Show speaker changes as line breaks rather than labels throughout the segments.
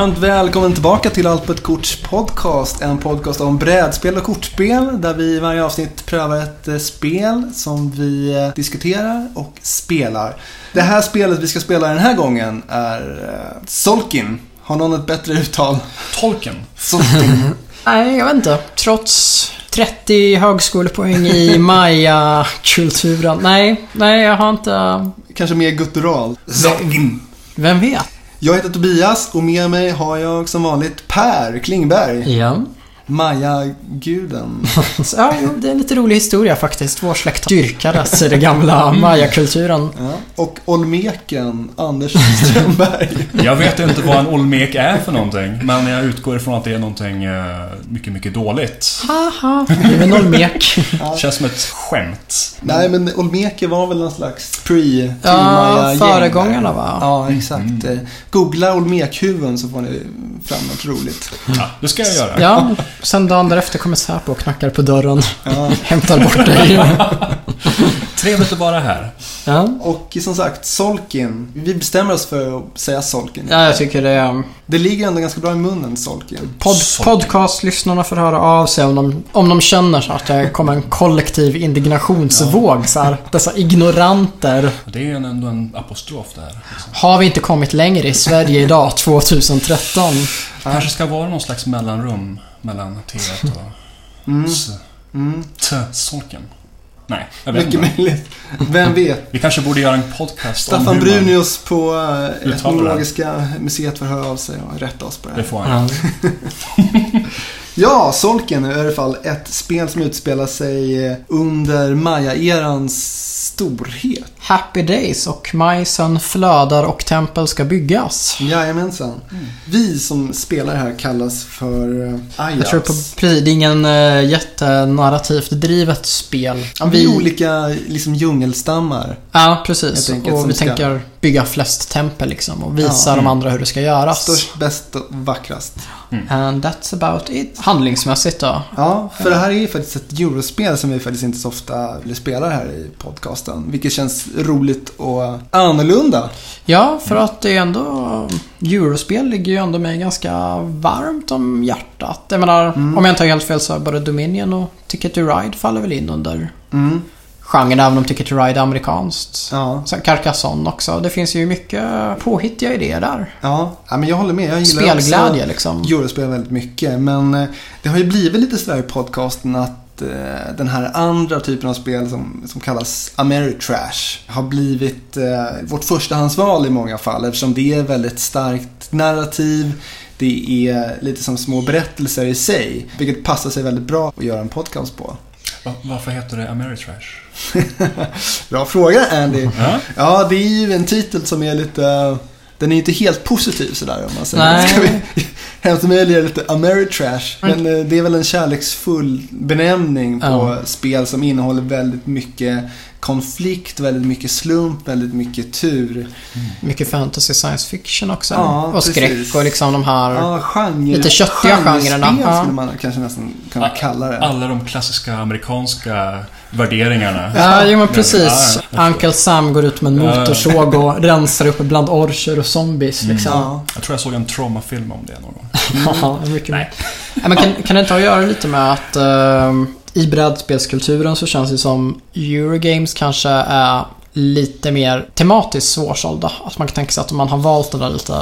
Varmt välkommen tillbaka till Allt på ett korts podcast. En podcast om brädspel och kortspel där vi i varje avsnitt prövar ett eh, spel som vi eh, diskuterar och spelar. Det här spelet vi ska spela den här gången är eh, Solkin. Har någon ett bättre uttal?
Tolken.
Solkin.
Nej, jag vet inte. Trots 30 högskolepoäng i maya-kulturen. Nej, nej, jag har inte...
Kanske mer guttural. Solkin.
Vem vet?
Jag heter Tobias och med mig har jag som vanligt Per Klingberg.
Ja.
Maya-guden.
Ja, det är en lite rolig historia faktiskt. Vår släkt dyrkades i den gamla maya-kulturen.
Ja. Och Olmeken, Anders Strömberg.
Jag vet inte vad en olmek är för någonting, men jag utgår ifrån att det är någonting eh, mycket, mycket dåligt.
Haha, du är en olmek.
Känns som ett skämt.
Nej, men Olmeke var väl någon slags pre
Ja, föregångarna va?
Ja, exakt. Eh, Googla Olmekhuvuden så får ni fram något roligt.
Ja, det ska jag göra.
Ja, sen dagen därefter kommer Säpo och knackar på dörren.
Ja.
Hämtar bort dig.
Trevligt att vara här.
Ja.
Och som sagt, Solkin. Vi bestämmer oss för att säga Solkin.
ja, jag tycker det är...
Det ligger ändå ganska bra i munnen, Solkin.
Pod,
Solken.
podcastlyssnarna får höra av sig om de, om de känner så att det kommer en kollektiv indignationsvåg. Så här, dessa ignoranter.
Det är ändå en apostrof där. Liksom.
Har vi inte kommit längre i Sverige idag, 2013?
kanske ska vara någon slags mellanrum mellan T och
Mm.
S.
Mm.
T. Solken. Nej, jag vet
Mycket
inte.
möjligt. Vem vet?
Vi kanske borde göra en podcast om
Staffan
hur man-
Brunius på eh,
det.
Etnologiska museet får höra av sig och rätta oss på det
Det
här.
får han.
Ja, Solken är i alla fall ett spel som utspelar sig eh, under Maya-erans storhet.
Happy Days och majsen flödar och tempel ska byggas.
Jajamensan. Vi som spelar här kallas för Ayas.
Jag tror på, precis, det är ingen uh, jättenarrativt drivet spel.
Ja, vi är olika liksom djungelstammar.
Ja, precis.
Enkelt,
och vi
ska-
tänker bygga flest tempel liksom och visa
Ja.
de andra hur det ska göras.
Störst, bäst och vackrast.
And that's about it. Handlingsmässigt då?
Ja, för det här är ju faktiskt ett eurospel som vi faktiskt inte så ofta spelar här i podcasten. Vilket känns roligt och annorlunda.
Ja, för att det är ändå... Eurospel ligger ju ändå mig ganska varmt om hjärtat. Jag menar,
Mm.
om jag inte har helt fel så är både Dominion och Ticket to Ride faller väl in under
Mm.
Genren, även om Ticket to Ride är amerikanskt.
Ja,
Sen Carcassonne också. Det finns ju mycket påhittiga idéer där.
ja. ja, men jag håller med. Jag gillar
Spelglädje liksom.
Eurospel väldigt mycket. Men eh, det har ju blivit lite sådär i podcasten att eh, den här andra typen av spel som, som kallas Ameritrash har blivit eh, vårt förstahandsval i många fall eftersom det är väldigt starkt narrativ. Det är lite som små berättelser i sig, vilket passar sig väldigt bra att göra en podcast på.
Va- Varför heter det Ameritrash?
Bra fråga Andy.
Ja?
Ja, det är ju en titel som är lite... Den är ju inte helt positiv sådär om man säger.
Nej.
Ska vi hemskt med är lite Ameritrash. Men eh, det är väl en kärleksfull benämning på
Ja.
spel som innehåller väldigt mycket konflikt, väldigt mycket slump, väldigt mycket tur.
Mycket fantasy science fiction också.
Ja,
och
precis.
skräck och liksom de här...
Ja, genre,
Lite köttiga genrerna, ja.
skulle man kanske nästan kunna kalla det.
Alla de klassiska amerikanska värderingarna.
Ja, jo men precis.
Ja.
Uncle Sam går ut med en motorsåg och rensar upp bland orcher och zombies liksom.
Ja.
Jag tror jag såg en traumafilm om det någon gång.
Ja, mycket Nej. men kan, kan det inte ha att göra lite med att ehm, i brädspelskulturen så känns det som Eurogames kanske är lite mer tematiskt svårsålda. Att man kan tänka sig att man har valt den där lite,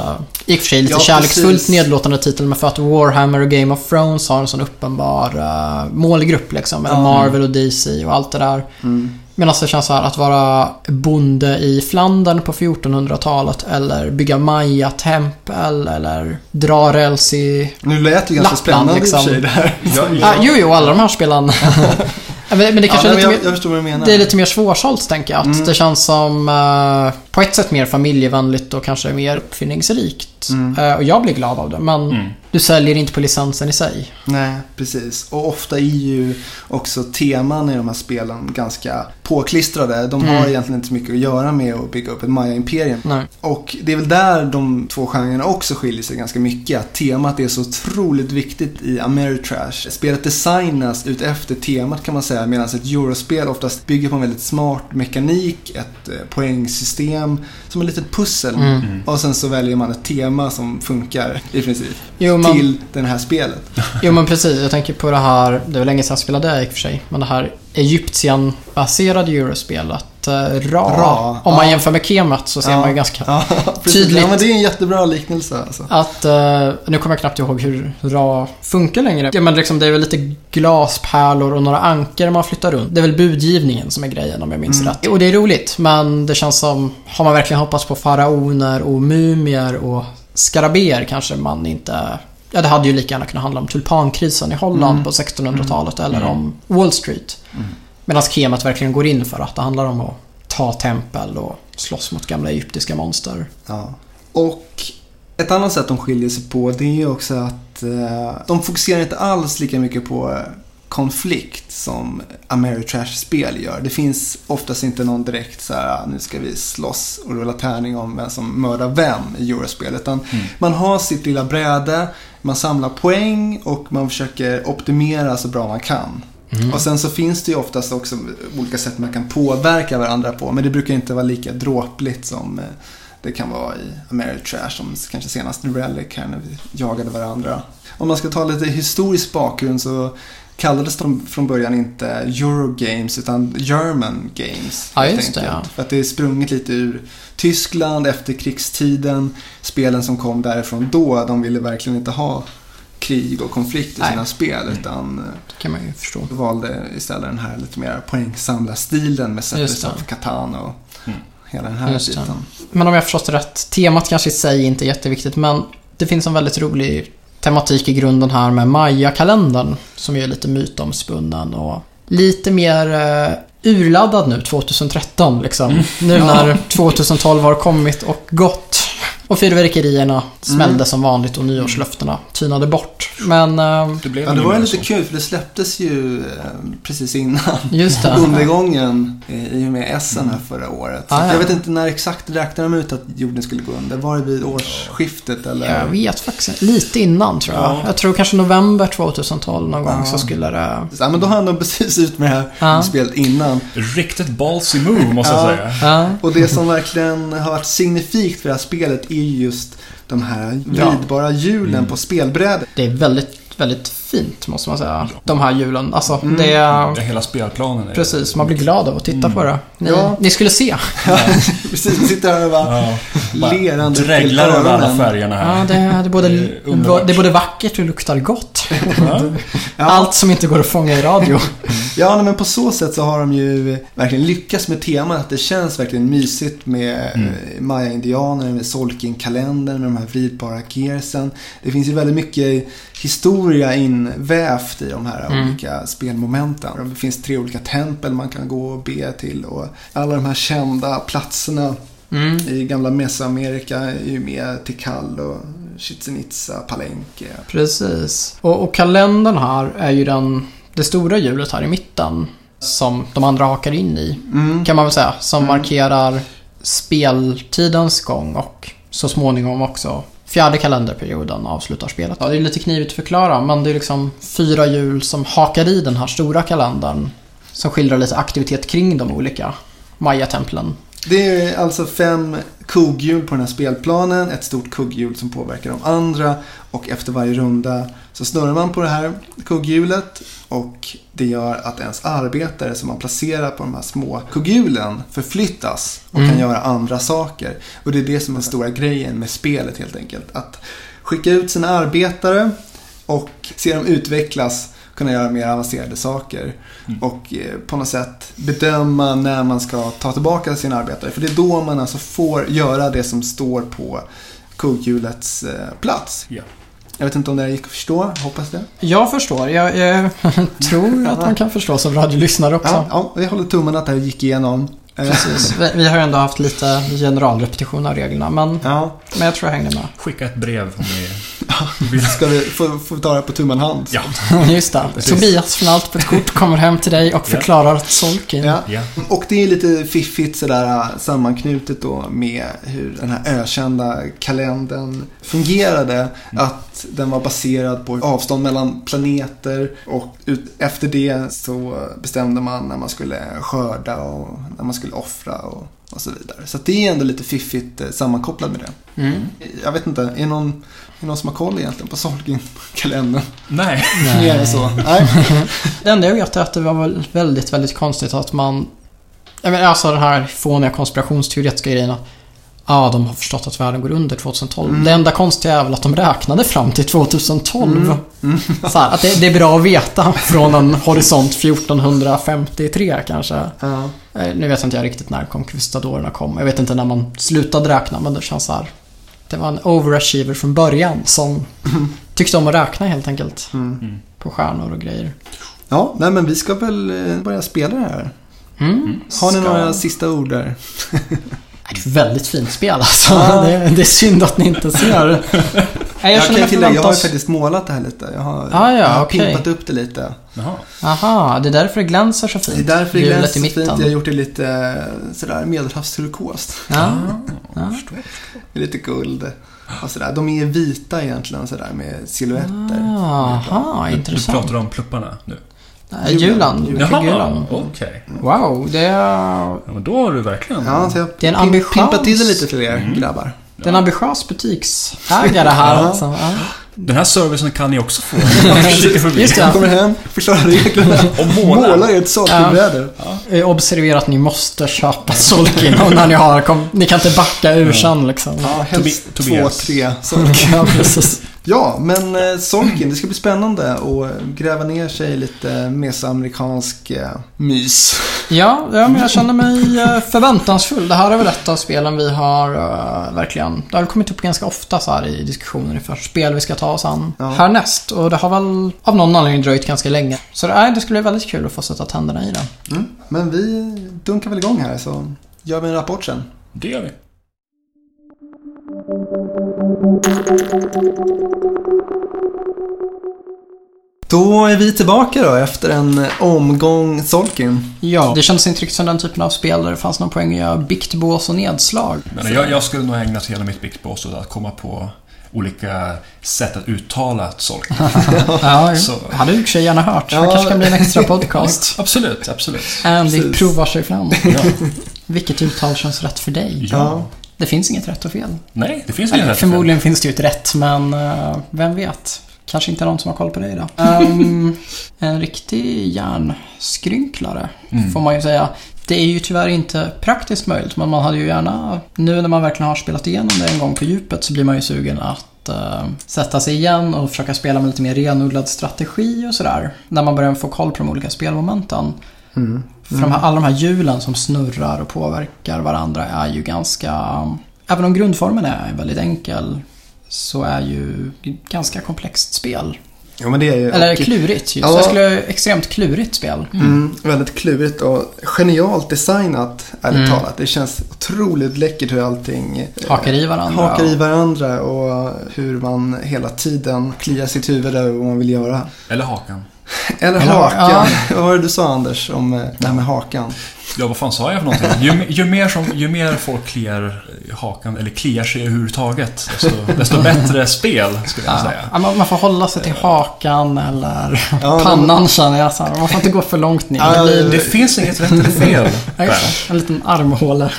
i och för sig lite
Ja,
kärleksfullt
precis.
nedlåtande titeln, men för att Warhammer och Game of Thrones har en sån uppenbar uh, målgrupp liksom. Eller
Ja.
Marvel och DC och allt det där.
Mm.
Medan det känns så här att vara bonde i Flandern på 1400-talet eller bygga Maya-tempel eller dra räls i...
Nu lät det ganska
Lappland,
spännande i och
liksom.
för sig det här.
Ah, jo, jo, alla de här spelen. Men, men det kanske
ja,
är lite
jag,
mer...
jag förstår vad du menar.
Det är lite mer svårsålt tänker jag. Att
Mm.
Det känns som eh, på ett sätt mer familjevänligt och kanske mer uppfinningsrikt.
Mm.
Eh, och jag blir glad av det. Men
Mm.
du säljer inte på licensen i sig.
Nej, precis. Och ofta är ju också teman i de här spelen ganska påklistrade. De har
Mm.
egentligen inte så mycket att göra med att bygga upp ett Maya-imperium. Och det är väl där de två genrerna också skiljer sig ganska mycket. Att temat är så otroligt viktigt i Ameritrash. Spelet designas ut efter temat kan man säga. Medan ett Eurospel oftast bygger på en väldigt smart mekanik, ett eh, poängsystem system som ett litet pussel.
Mm.
Och sen så väljer man ett tema som funkar i princip
Jo, men,
till det här spelet.
jo men precis, jag tänker på det här, det var länge sedan jag spelade det i och för sig, men det här Egyptian-baserade eurospelet Ra.
Ra,
Om man
ja.
jämför med Kemet så ser
Ja.
man ju ganska
Ja.
Tydligt.
Ja, men det är en jättebra liknelse alltså.
att, eh, nu kommer jag knappt ihåg hur Ra funkar längre. Ja, men liksom det är väl lite glaspärlor och några anker man flyttar runt. Det är väl budgivningen som är grejen om jag minns
Mm.
rätt. Och det är roligt, men det känns som, har man verkligen hoppats på faraoner och mumier och skarabéer kanske man inte Ja, det hade ju lika gärna kunnat handla om tulpankrisen i Holland
Mm.
på 1600-talet eller
Mm.
om Wall Street.
Mm.
Medan Kemet verkligen går in för att det handlar om att ta tempel och slåss mot gamla egyptiska monster.
Ja. Och ett annat sätt de skiljer sig på det är också att eh, de fokuserar inte alls lika mycket på eh, konflikt som Ameritrash-spel gör. Det finns oftast inte någon direkt så här, "Ah, nu ska vi slåss och rulla tärning om vem som mördar vem i Eurospel. Utan
Mm.
man har sitt lilla bräde, man samlar poäng och man försöker optimera så bra man kan.
Mm.
Och sen så finns det ju oftast också olika sätt man kan påverka varandra på. Men det brukar inte vara lika dråpligt som eh, det kan vara i Ameritrash som kanske senast Relic här när vi jagade varandra. Om man ska ta lite historisk bakgrund så kallades de från början inte Eurogames utan German Games.
Ja, just det, ja.
För att det är sprunget lite ur Tyskland efter krigstiden. Spelen som kom därifrån då, de ville verkligen inte ha krig och konflikt i
Nej.
sina spel utan eh,
Det kan man ju förstå.
valde istället den här lite mer poängsamlarstilen med
Just
Settlers
det.
of Catan och
Mm.
hela den här
Just det.
biten.
Men om jag förstått det rätt, temat kanske i sig inte är jätteviktigt, men det finns en väldigt rolig tematik i grunden här med Maya-kalendern, som är lite mytomspunnen och lite mer eh, urladdad nu 2013 liksom. Nu
Ja.
när 2012 har kommit och gått. Och fyrverkerierna smällde
Mm.
som vanligt och nyårslöftena tynade bort. Men eh,
Det blev
Ja, det var ju lite
så.
kul för det släpptes ju eh, precis innan
just det.
undergången eh, i och med Essen här förra året. Så
Ah, ja.
Jag vet inte när exakt räknade de ut att jorden skulle gå under. Var det vid årsskiftet eller?
Jag vet faktiskt. Lite innan tror jag.
Ja.
Jag tror kanske november 2012 någon gång
Ja.
så skulle det...
Ja, men då hann de precis ut med det här
Ja.
spelet innan.
Riktigt ballsy move måste jag
Ja.
säga.
Ja.
Och det som verkligen har varit signifikt för det här spelet är ju just de här vridbara hjulen
Mm.
på spelbrädet.
Det är väldigt, väldigt fint måste man säga. De här hjulen. Alltså,
Mm.
det är...
Det hela spelplanen är...
Precis, man blir glad av att titta
Mm.
på det. Ni,
Ja.
ni skulle se.
Precis, sitter här och bara
Ja. Bara
lerande
Dreglar över alla färgerna
Ja,
här.
det, är- det, är både,
Det är underbart.
det är både vackert och luktar gott.
Ja.
Ja.
Allt som inte går att fånga i radio.
Ja, nej, men på så sätt så har de ju verkligen lyckats med temat. Att det känns verkligen mysigt med
Mm.
mm. Maya-indianer, med Solking-kalendern, med de här vridbara gearsen. Det finns ju väldigt mycket historia invävt i de här
Mm.
olika spelmomenten. Det finns tre olika tempel man kan gå och be till och alla de här kända platserna
Mm.
i gamla Mesoamerika är ju med Tikal och Chichen Itza, Palenque.
Precis. Och, och kalendern här är ju den, det stora hjulet här i mitten. Som de andra hakar in i.
Mm.
Kan man väl säga. Som
Mm.
markerar speltidens gång och så småningom också fjärde kalenderperioden avslutar spelet. Ja, det är lite knivigt att förklara men det är liksom fyra hjul som hakar i den här stora kalendern. Som skildrar lite aktivitet kring de olika Maya-templen.
Det är alltså fem kugghjul på den här spelplanen, ett stort kugghjul som påverkar de andra och efter varje runda så snurrar man på det här kugghjulet och det gör att ens arbetare som man placerar på de här små kugghjulen förflyttas och
Mm.
kan göra andra saker. Och det är det som är den stora grejen med spelet helt enkelt. Att skicka ut sina arbetare och se dem utvecklas kunna göra mer avancerade saker.
Mm.
Och eh, på något sätt bedöma när man ska ta tillbaka sina arbetare. För det är då man alltså får göra det som står på kugghjulets eh, plats.
Ja.
Jag vet inte om det här gick att förstå, hoppas det.
Jag förstår. Jag, jag tror att man kan förstå som radiolyssnare också.
Ja, ja, vi håller tummarna att det här gick igenom. Eh,
Precis. Vi, vi har ju ändå haft lite generalrepetition av reglerna men,
Ja,
men jag tror jag hängde med.
Skicka ett brev om ni vill.
ska vi få, få ta det på tumman hand?
Ja.
Just det.
Precis.
Tobias från Allt på ett kort kommer hem till dig och
Ja.
förklarar att Solkin...
Ja.
Ja.
Och det är lite fiffigt sådär sammanknutet då med hur den här ökända kalendern fungerade. Att den var baserad på avstånd mellan planeter och efter det så bestämde man när man skulle skörda och när man skulle offra och, och så vidare. Så det är ändå lite fiffigt eh, sammankopplat med det.
Mm.
Jag vet inte, är någon, är någon som har koll egentligen på Solkin-kalendern?
Nej.
Mer än så? Nej.
Det enda jag vet är att det var väl väldigt, väldigt konstigt att man... Jag menar, alltså den här fåniga konspirationsteoretiska grejen Ja, de har förstått att världen går under 2012.
Mm.
Det enda konstiga är väl att de räknade fram till 2012.
Mm. Mm.
Så här, att det, det är bra att veta från en horisont 1453 kanske.
Ja.
Eh, Nu vet inte jag riktigt när conquistadorerna kom. Jag vet inte när man slutade räkna, men det känns så här. Det var en overachiever från början som tyckte om att räkna helt enkelt.
Mm.
På stjärnor och grejer.
Ja, nej men vi ska väl eh, börja spela det här.
Mm.
Har ni
Ska-
några sista ord där?
Det är ett väldigt fint spel alltså.
Ja.
Det, det är synd att ni inte ser. Jag,
Jag, kan tillägga, jag har ju
förväntas...
faktiskt målat det här lite. Jag har,
Ah, ja,
jag har
okej.
pimpat upp det lite.
Jaha.
Aha, det är därför det glänser så fint.
Det är därför det glänser så fint. Jag har gjort det lite eh, sådär medelhavsturkost.
Ja.
Ah,
Ja.
Med lite guld och sådär. De är vita egentligen sådär med silhuetter.
Aha,
Du, du
intressant.
pratar om plupparna nu?
Nej, Julan.
Jaha,
Julan.
okej.
Wow, det är,
Ja, men då har du verkligen...
Ja, så jag
Det är en ambitiös-
pimpat till det lite för er
Mm.
grabbar.
det är en ambitiös butiksägare här.
Ja.
Alltså. Ja.
Den här servicen kan ni också få.
Just det.
Jag kommer hem, förklarar reglerna.
Och måla.
Målar ert Solkin-brädor.
Eh, Observera att ni måste köpa Solkin när ni har kom, Ni kan inte backa ur sen liksom.
Ja, helst
Tobi-
två,
Tobias.
tre Solkin.
Ja, precis.
Ja, men eh, Solkin, det ska bli spännande att gräva ner sig i lite mesoamerikansk eh, mys.
Ja, ja, men jag känner mig eh, förväntansfull. Det här är väl ett av spelen vi har eh, verkligen... Det har kommit upp ganska ofta så här i diskussioner för spel vi ska ta oss an
Ja.
härnäst. Och det har väl av någon anledning dröjt ganska länge. Så det, nej, det skulle bli väldigt kul att få sätta tänderna i det.
Mm. Men vi dunkar väl igång här så gör vi en rapport sen.
Det gör vi.
Då är vi tillbaka då efter en omgång Solkin.
Ja, det kändes inte riktigt som den typen av spel där det fanns någon poäng i att göra biktbås och nedslag.
Men jag, jag skulle nog ägna hela mitt biktbås åt att komma på olika sätt att uttala solk.
Ja,
Så-
hade du sig gärna hört. Det
Ja.
kanske kan bli en extra podcast.
Absolut, absolut.
Andy
Precis.
provar sig fram.
Ja.
Vilket uttal känns rätt för dig?
ja.
Det finns inget rätt och fel.
Nej, det finns inget rätt för fel.
förmodligen finns det ju ett rätt, men eh, vem vet? Kanske inte någon som har koll på det idag. Ehm, en riktig hjärnskrynklare,
Mm.
får man ju säga. Det är ju tyvärr inte praktiskt möjligt, men man hade ju gärna... Nu när man verkligen har spelat igenom det en gång på djupet så blir man ju sugen att eh, sätta sig igen och försöka spela med lite mer renodlad strategi och sådär. När man börjar få koll på de olika spelmomenten.
Mm.
För de här, alla de här hjulen som snurrar och påverkar varandra är ju ganska... Även om grundformen är väldigt enkel så är ju ett ganska komplext spel.
Ja, men det är ju...
Eller
och-
klurigt just.
Ja.
Jag skulle extremt klurigt spel.
Mm, väldigt klurigt och genialt designat, ärligt
Mm.
talat. Det känns otroligt läckert hur allting eh,
Hakar i varandra.
hakar i varandra och hur man hela tiden kliar sitt huvud över vad man vill göra.
Eller hakan.
Eller,
Eller-
hakan. Vad var det du sa Anders om eh, det här med hakan?
Ja, vad fan sa jag för någonting? Ju, ju, mer, som, ju mer folk kliar hakan, eller kliar sig överhuvudtaget, desto, desto bättre spel, skulle jag
Ja,
säga.
ja, man man får hålla sig till hakan eller
Ja,
pannan känner jag. Så här. Man får inte gå för långt ner.
Ja,
det
Det finns inget rätt eller fel.
ja, en liten armhåle.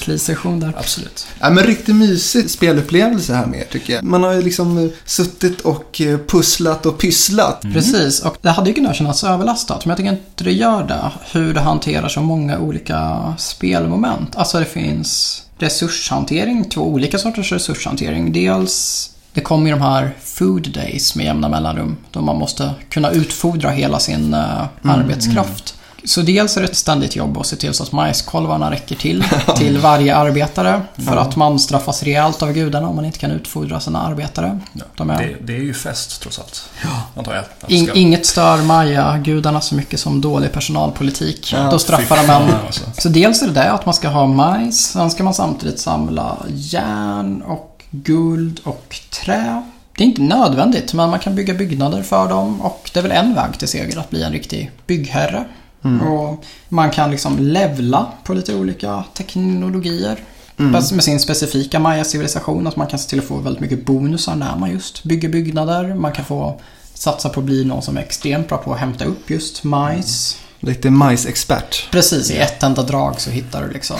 Ja.
Klisession där.
Absolut.
Ja, men riktigt mysig spelupplevelse här med tycker jag. Man har ju liksom eh, suttit och eh, pusslat och pysslat.
Precis, och det hade ju kunnat kännas överlastat, men jag tycker inte det gör det. Hur det hanterar så många olika spelmoment. Alltså det finns resurshantering, två olika sorters resurshantering. Dels, det kommer ju de här food days med jämna mellanrum, då man måste kunna utfodra hela sin eh, arbetskraft. Så dels är det ett ständigt jobb att se till så att majskolvarna räcker till, till varje arbetare. För att man straffas rejält av gudarna om man inte kan utfodra sina arbetare.
Ja.
De är-
Det, det är ju fest, trots allt. Antar jag. att
In, inget stör Maja-gudarna så mycket som dålig personalpolitik.
Ja,
Då straffar de en.
alltså.
Så dels är det det att man ska ha majs, sen ska man samtidigt samla järn och guld och trä. Det är inte nödvändigt, men man kan bygga byggnader för dem och det är väl en väg till seger att bli en riktig byggherre. Och man kan liksom levla på lite olika teknologier.
Mm.
Med sin specifika Maya-civilisation. Att man kan se till att få väldigt mycket bonusar när man just bygger byggnader. Man kan få satsa på att bli någon som är extremt bra på att hämta upp just majs.
Lite majsexpert.
Precis, i ett enda drag så hittar du liksom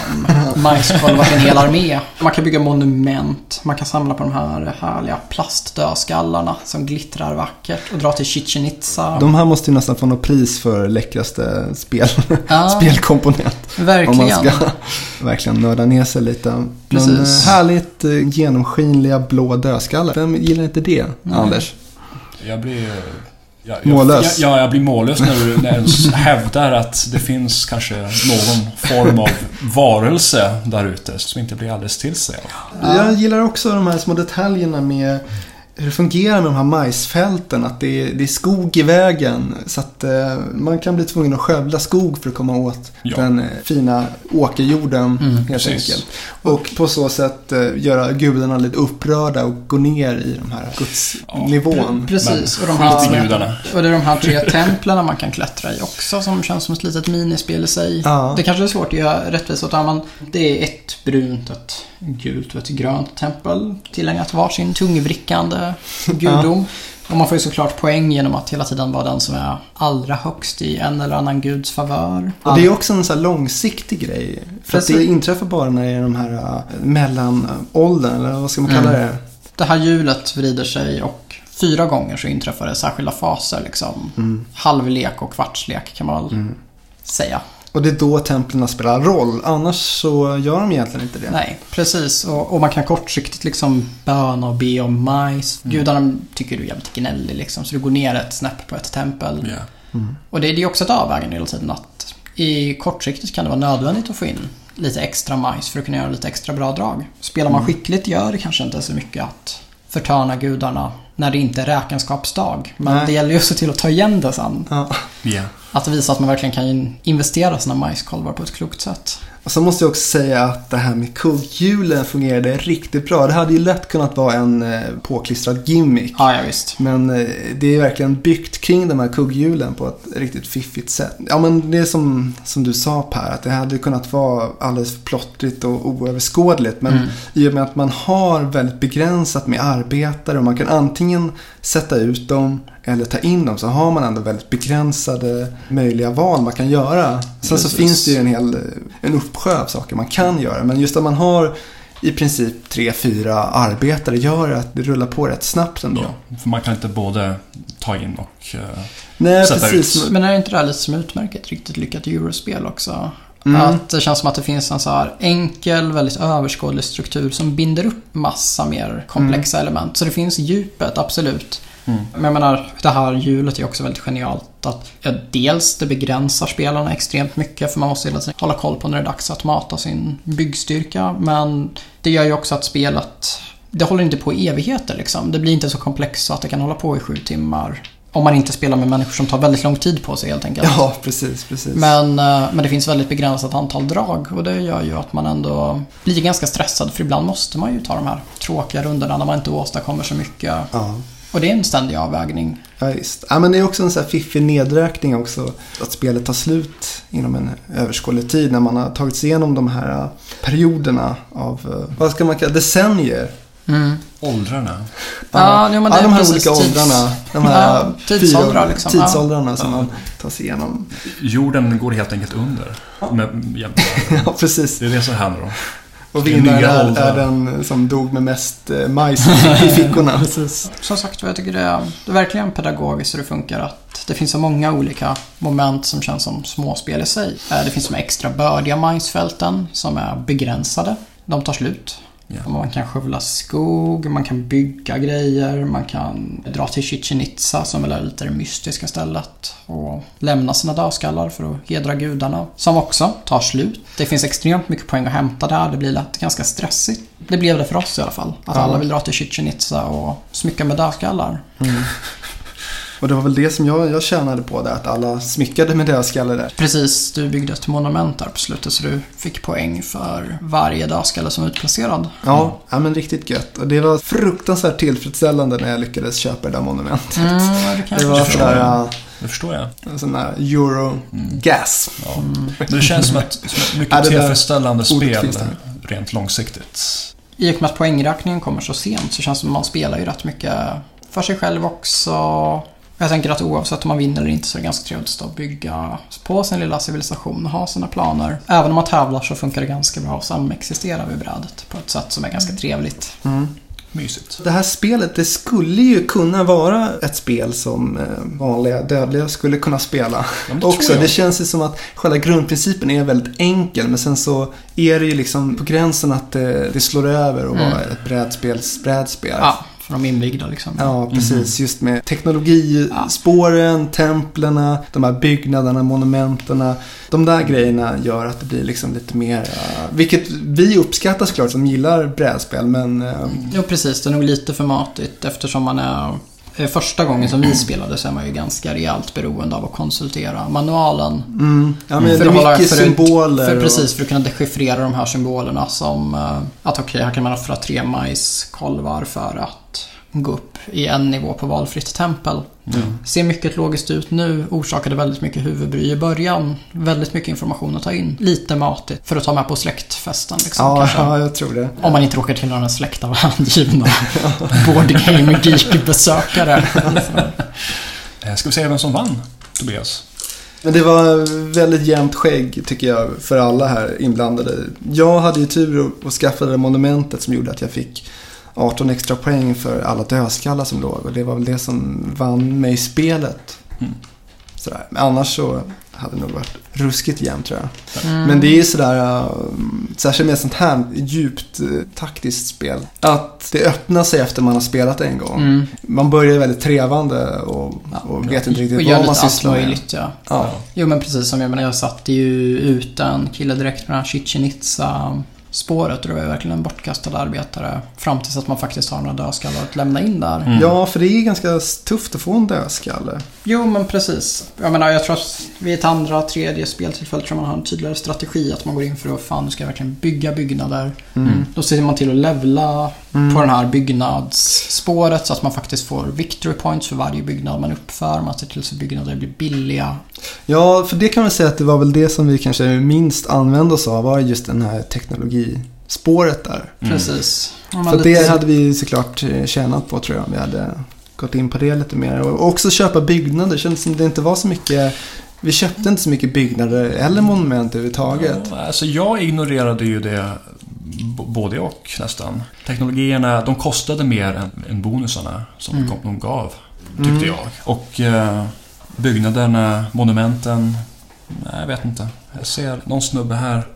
majskolvar till en hel armé. Man kan bygga monument, man kan samla på de här härliga plastdödskallarna som glittrar vackert och dra till Chichen Itza.
De här måste ju nästan få något pris för läckraste spel,
Ja.
spelkomponent. Om man
Verkligen.
ska verkligen nörda ner sig lite. Men
Precis.
eh, härligt eh, genomskinliga blå dödskallar. Vem gillar inte det, Anders?
Jag blir... Jag, jag,
Mållös.
Jag, ja, jag blir mållös när du, när du hävdar att det finns kanske någon form av varelse där ute som inte blir alldeles till sig.
Jag gillar också de här små detaljerna med hur det fungerar med de här majsfälten. Att det är, det är skog i vägen. Så att eh, man kan bli tvungen att skövla skog för att komma åt
Ja.
den eh, fina åkerjorden
Mm,
helt
precis.
enkelt. Och på så sätt eh, göra gudarna lite upprörda och gå ner i de här gudsnivån.
Precis, och de här, och det är de här tre templen man kan klättra i också som känns som ett litet minispel i sig.
Ja.
Det kanske är svårt att göra rättvisa åt, men det är ett brunt, ett gult och ett grönt tempel tillägnat varsin tungvrickande gudom. Och man får ju såklart poäng genom att hela tiden vara den som är allra högst i en eller annan guds favör.
Och det är också en så här långsiktig grej. För att
Precis.
det inträffar bara när det är de här uh, mellanåldern, eller vad ska man kalla
Mm.
det?
Det här hjulet vrider sig och fyra gånger så inträffar det särskilda faser. Liksom.
Mm.
Halvlek och kvartslek kan man väl säga.
Och det är då templen spelar roll. Annars så gör de egentligen inte det.
Nej, precis. Och, och man kan kortsiktigt liksom böna och be om majs. Gudarna tycker du är jävligt gnällig liksom. Så du går ner ett snäpp på ett tempel.
Ja.
Och det, det är också ett avvägande hela tiden att i kortsiktigt kan det vara nödvändigt att få in lite extra majs för att kunna göra lite extra bra drag. Spelar man skickligt gör det kanske inte så mycket att förtörna gudarna när det inte är räkenskapsdag. Men
Nej.
det gäller ju att se till att ta igen det sen.
Ja.
Ja.
Att visa att man verkligen kan investera sina majskolvar på ett klokt sätt.
Och så måste jag också säga att det här med kugghjulen fungerade riktigt bra. Det hade ju lätt kunnat vara en eh, påklistrad gimmick.
Ja, ja visst.
Men eh, det är verkligen byggt kring de här kugghjulen på ett riktigt fiffigt sätt. Ja men det är som, som du sa Per, att det hade kunnat vara alldeles för plottrigt och oöverskådligt. Men
Mm.
i och med att man har väldigt begränsat med arbetare och man kan antingen sätta ut dem eller ta in dem så har man ändå väldigt begränsade möjliga val man kan göra. Sen så
Precis.
finns det ju en hel en av saker man kan göra. Men just att man har i princip tre, fyra arbetare gör att det rullar på rätt snabbt ändå.
Ja, för man kan inte både ta in och... eh,
Nej,
Sätta
precis.
ut.
Men är inte det här lite som utmärker ett riktigt lyckat eurospel också?
Mm.
Att det känns som att det finns en så här enkel, väldigt överskådlig struktur som binder upp massa mer komplexa
Mm.
element. Så det finns djupet, absolut.
Mm.
Men jag menar, det här hjulet är också väldigt genialt. Att ja, dels det begränsar spelarna extremt mycket för man måste hela tiden hålla koll på när det är dags att mata sin byggstyrka. Men det gör ju också att spelet, det håller inte på i evigheter liksom. Det blir inte så komplext så att det kan hålla på i sju timmar. Om man inte spelar med människor som tar väldigt lång tid på sig helt enkelt.
Ja, precis, precis.
Men, eh, men det finns väldigt begränsat antal drag och det gör ju att man ändå blir ganska stressad för ibland måste man ju ta de här tråkiga rundorna när man inte åstadkommer så mycket.
Ja,
Och det är en ständig avvägning.
ja visst. Ja, men det är också en sån här fiffig nedräkning också. Att spelet tar slut inom en överskådlig tid när man har tagit sig igenom de här eh, perioderna av, eh, vad ska man kalla decennier.
Åldrarna.
Ja, jo, men det
ja,
är
de här
precis
olika
tids-
åldrarna. De här
Ja, tidsåldrar liksom. Ja.
Tidsåldrarna som man tar sig igenom.
Jorden går helt enkelt under. Med, jämte
Ja, precis.
det är det som händer då.
Och vinnaren är, är den som dog med mest eh, majs i fickorna.
Som sagt jag tycker det är, det är verkligen pedagogiskt hur det funkar. Att det finns så många olika moment som känns som småspel i sig. Eh, Det finns de extra bördiga majsfälten som är begränsade. De tar slut. Och Man kan skövla skog, man kan bygga grejer, man kan dra till Chichen Itza som väl är lite det mystiska stället och lämna sina dödskallar för att hedra gudarna. Som också tar slut. Det finns extremt mycket poäng att hämta där, det blir lätt ganska stressigt. Det blev det för oss i alla fall. Att
Ja.
alla vill dra till Chichen Itza och smycka med dödskallar.
Och det var väl det som jag, jag tjänade på det, att alla smyckade med dödskallar där.
Precis, du byggde ett monument där på slutet så du fick poäng för varje dödskalle som var utplacerad.
Ja, ja, men riktigt gött. Och det var fruktansvärt tillfredsställande när jag lyckades köpa det där monumentet.
Mm, det
Det var sådär,
Det förstår jag.
en sån där euro-gas.
Ja. Det känns som ett, som ett mycket tillfredsställande spel. rent långsiktigt.
I och med att poängräkningen kommer så sent så känns det som att man spelar ju rätt mycket för sig själv också. Jag tänker att oavsett om man vinner eller inte så är det ganska trevligt att bygga på sin lilla civilisation och ha sina planer. Även om man tävlar så funkar det ganska bra att samexistera vid brädet på ett sätt som är ganska trevligt.
Mm.
Mysigt.
Det här spelet, det skulle ju kunna vara ett spel som eh, vanliga dödliga skulle kunna spela.
Ja, det
Också, det känns ju som att själva grundprincipen är väldigt enkel men sen så är det ju liksom på gränsen att det, det slår över och
Mm.
vara ett brädspelsbrädspel.
Ja, för de invigda liksom.
Ja, precis. Just med
Ja.
teknologispåren, templerna, de här byggnaderna, monumenterna. De där grejerna gör att det blir liksom lite mer, eh, vilket vi uppskattar såklart som gillar brädspel, men eh,
Jo, precis. Det är nog lite för matigt eftersom man är... Första gången som vi spelade så är man ju ganska rejält beroende av att konsultera manualen.
mm, ja, men
För
det är mycket symboler.
För,
och-
precis, för att kunna dechiffrera de här symbolerna som eh, att okej, här kan man offra tre majskolvar för att gå upp i en nivå på valfritt tempel.
Mm.
Ser mycket logiskt ut nu, orsakade väldigt mycket huvudbry i början. Väldigt mycket information att ta in. Lite matigt för att ta med på släktfesten liksom,
Ja,
kanske.
ja, jag tror det.
Om man inte råkar tillhöra en släkt av hängivna board game geek-besökare.
Eh, Ska vi säga vem som vann, Tobias?
Men det var väldigt jämnt skägg tycker jag för alla här inblandade. Jag hade ju tur och, och skaffade det monumentet som gjorde att jag fick 18 extra poäng för alla dödskallar som låg och det var väl det som vann mig spelet.
Mm.
Sådär. Men annars så hade det nog varit ruskigt jämnt tror jag.
Mm.
Men det är ju sådär, uh, särskilt med ett sånt här djupt uh, taktiskt spel. Att det öppnar sig efter man har spelat en gång.
Mm.
Man börjar väldigt trevande och,
Ja.
och vet inte riktigt vad man sysslar med.
möjligt, ja.
Ja.
Jo men precis som jag menar, jag satte ju ut en kille direkt med den här Chichen Itza spåret och det var verkligen en bortkastad arbetare. Fram tills att man faktiskt har några dödskallar att lämna in där.
Mm.
Ja, för det är ganska tufft att få en dödskalle.
Jo men precis. Jag menar jag tror att vid ett andra, tredje speltillfälle tror man har en tydligare strategi. Att man går in för att fan nu ska jag verkligen bygga byggnader.
Mm.
Då ser man till att levla
Mm.
på den här byggnadsspåret så att man faktiskt får victory points för varje byggnad man uppför. Man ser till så att byggnader blir billiga.
Ja, för det kan man säga att det var väl det som vi kanske minst använde oss av var just den här teknologispåret där.
Mm.
Precis.
För det hade vi såklart eh, tjänat på tror jag om vi hade gått in på det lite mer. Och också köpa byggnader. Kändes som det inte var så mycket vi köpte inte så mycket byggnader eller monument överhuvudtaget.
Ja, alltså jag ignorerade ju det både och nästan. Teknologierna, de kostade mer än, än bonusarna som
Mm.
de, de gav, tyckte
Mm.
jag. Och eh, byggnaderna, monumenten, nej jag vet inte. Jag ser någon snubbe här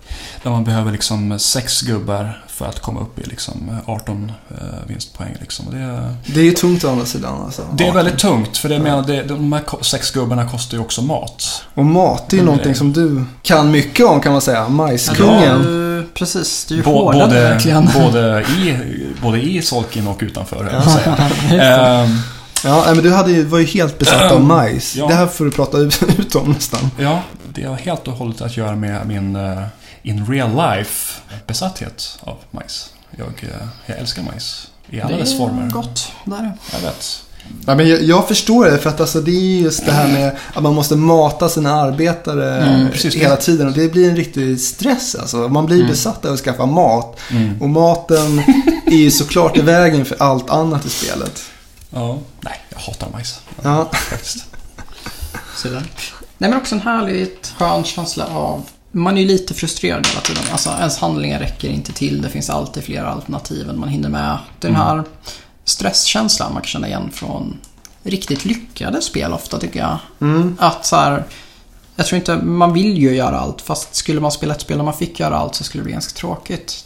där man behöver liksom sex gubbar för att komma upp i liksom 18 eh, vinstpoäng. Liksom. Det,
Det är ju tungt å andra sidan alltså.
det är väldigt tungt, för det menar, det, de här sex gubbarna kostar ju också mat.
Och mat är ju någonting som du kan mycket om kan man säga.
Ja,
Majskungen.
det är ju- Precis, det är ju
Bå-
hårdare
både,
verkligen.
både, i, både i solken och utanför, jag säga. Ehm,
Ja, men du hade ju, var ju helt besatt av majs.
Ja.
Det här får du prata ut, ut om nästan.
Ja, det har helt och hållet att göra med min eh, in real life besatthet av majs. Jag, eh, jag älskar majs i alla
det
dess
är
former.
gott. Där är det.
Jag vet.
Ja, men jag, jag förstår det, för att alltså, det är just det här med att man måste mata sina arbetare
Mm,
precis.
hela tiden. Och det blir en riktig stress alltså. Man blir
Mm.
besatt av att skaffa mat.
Mm.
Och maten är ju såklart i vägen för allt annat i spelet.
Ja. Nej, jag hatar majs.
Ja,
Faktiskt.
Så där. Nej men också en härligt skön känsla av man är ju lite frustrerad hela tiden. Alltså ens handlingar räcker inte till. Det finns alltid fler alternativ än man hinner med. Den
Mm.
här stresskänslan man kan känna igen från riktigt lyckade spel ofta tycker jag.
mm.
Att så här, jag tror inte, man vill ju göra allt. Fast skulle man spela ett spel där man fick göra allt så skulle det bli ganska tråkigt.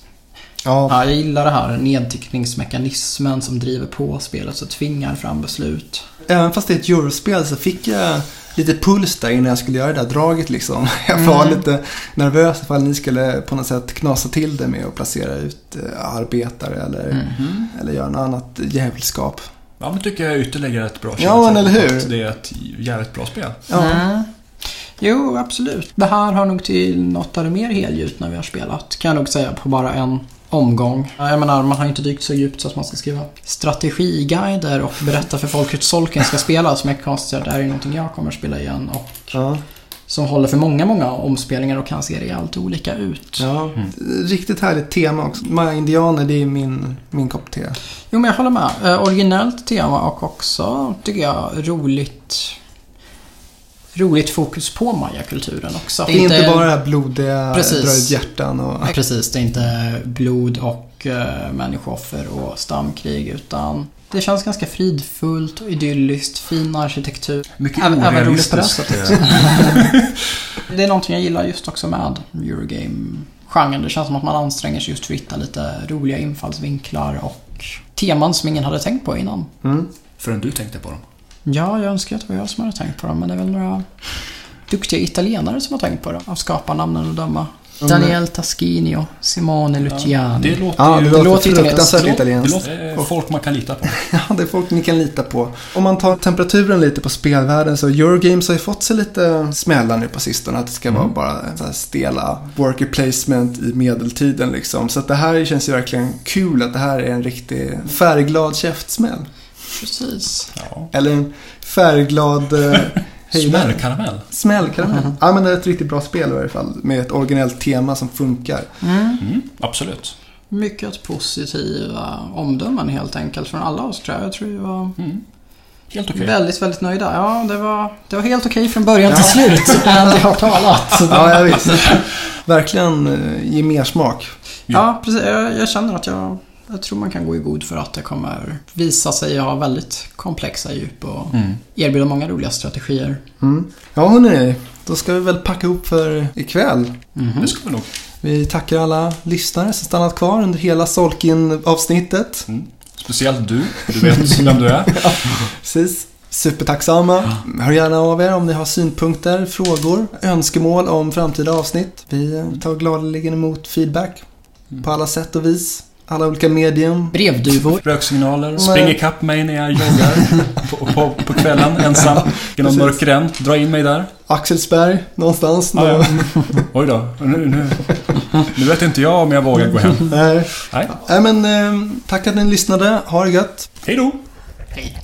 Ja.
Ja, jag gillar det här nedtyckningsmekanismen som driver på spelet så tvingar fram beslut.
Även fast det är ett eurospel så fick jag lite puls där innan jag skulle göra det där draget liksom. Jag var
Mm.
lite nervös ifall ni skulle på något sätt knasa till det med att placera ut eh, arbetare eller,
Mhm.
eller göra något annat djävulskap.
Ja, men tycker jag är ytterligare ett bra
Ja, men eller hur?
Det är ett jävligt bra spel.
Ja.
Mm. Jo, absolut. Det här har nog till något av det mer helgjutna vi har spelat. Kan jag nog säga på bara en omgång. Ja, Jag menar, man har inte dykt så djupt så att man ska skriva strategiguider och berätta för folk hur Solken ska spela. Som jag konstaterar, det här är någonting jag kommer att spela igen. Och
Ja.
som håller för många, många omspelningar och kan se rejält olika ut.
Ja, riktigt härligt tema också. Maya-indianer, det är min, min kopp te.
Jo, men jag håller med. Eh, originellt tema och också, tycker jag, roligt roligt fokus på mayakulturen också.
Det är inte bara det här blodiga,
Precis.
dra ut hjärtan och...
Precis, det är inte blod och uh, människooffer och stamkrig utan det känns ganska fridfullt och idylliskt, fin arkitektur.
Mycket
Även- även roligt på det sättet.
eh,
Det är någonting jag gillar just också med Eurogame-genren. Det känns som att man anstränger sig just för att hitta lite roliga infallsvinklar och teman som ingen hade tänkt på innan.
Mm.
Förrän du tänkte på dem.
Ja, jag önskar att det var jag som hade tänkt på dem, men det är väl några duktiga italienare som har tänkt på det, av skaparnamnen att döma.
Mm.
Daniel Taschini och Simone Luciani.
Det låter
Ja, det
ju...
låter,
låter
fruktansvärt
det
italienskt.
låter eh, folk man kan lita på.
Ja, det är folk ni kan lita på. Om man tar temperaturen lite på spelvärlden så Eurogames har ju fått sig lite smällar nu på sistone. Att det ska vara
Mm.
bara så här stela worker placement i medeltiden liksom. Så att det här känns ju verkligen kul att det här är en riktig färgglad käftsmäll.
Precis.
Ja.
Eller en färgglad eh.
Smällkaramell.
Smällkaramell. Ja men det är ett riktigt bra spel i varje fall. Med ett originellt tema som funkar.
Mm, absolut.
Mycket positiva omdömen helt enkelt från alla oss tror jag. Jag tror vi var
Mm. Helt okej.
väldigt, väldigt nöjda. Ja, det var, det var helt okej från början till slut. Men det har talat.
Ja, jag visst. Verkligen eh, ge mer smak.
Ja, precis. Jag, jag känner att jag, jag tror man kan gå i god för att det kommer visa sig ha väldigt komplexa djup och
Mm.
erbjuda många roliga strategier.
Mm. Ja, hörni. Då ska vi väl packa ihop för ikväll.
Mhm.
Det ska vi nog.
Vi tackar alla lyssnare som stannat kvar under hela Solkin-avsnittet.
Mm. Speciellt du. Du vet vem du är.
Precis. Supertacksamma. Hör gärna av er om ni har synpunkter, frågor, önskemål om framtida avsnitt. Vi tar gladeligen emot feedback på alla sätt och vis. Alla olika medium.
Brevduvor.
Röksignaler. Spring ikapp mig när jag joggar på, på, på kvällen ensam. I någon
Precis.
mörk gränd. Dra in mig där.
Axelsberg någonstans.
Ja, ja. Oj då. Nu, nu, nu vet inte jag om jag vågar gå hem.
Nej.
Nej.
Nej men eh, tack att ni lyssnade. Ha det gött.
Hej då!
Hej.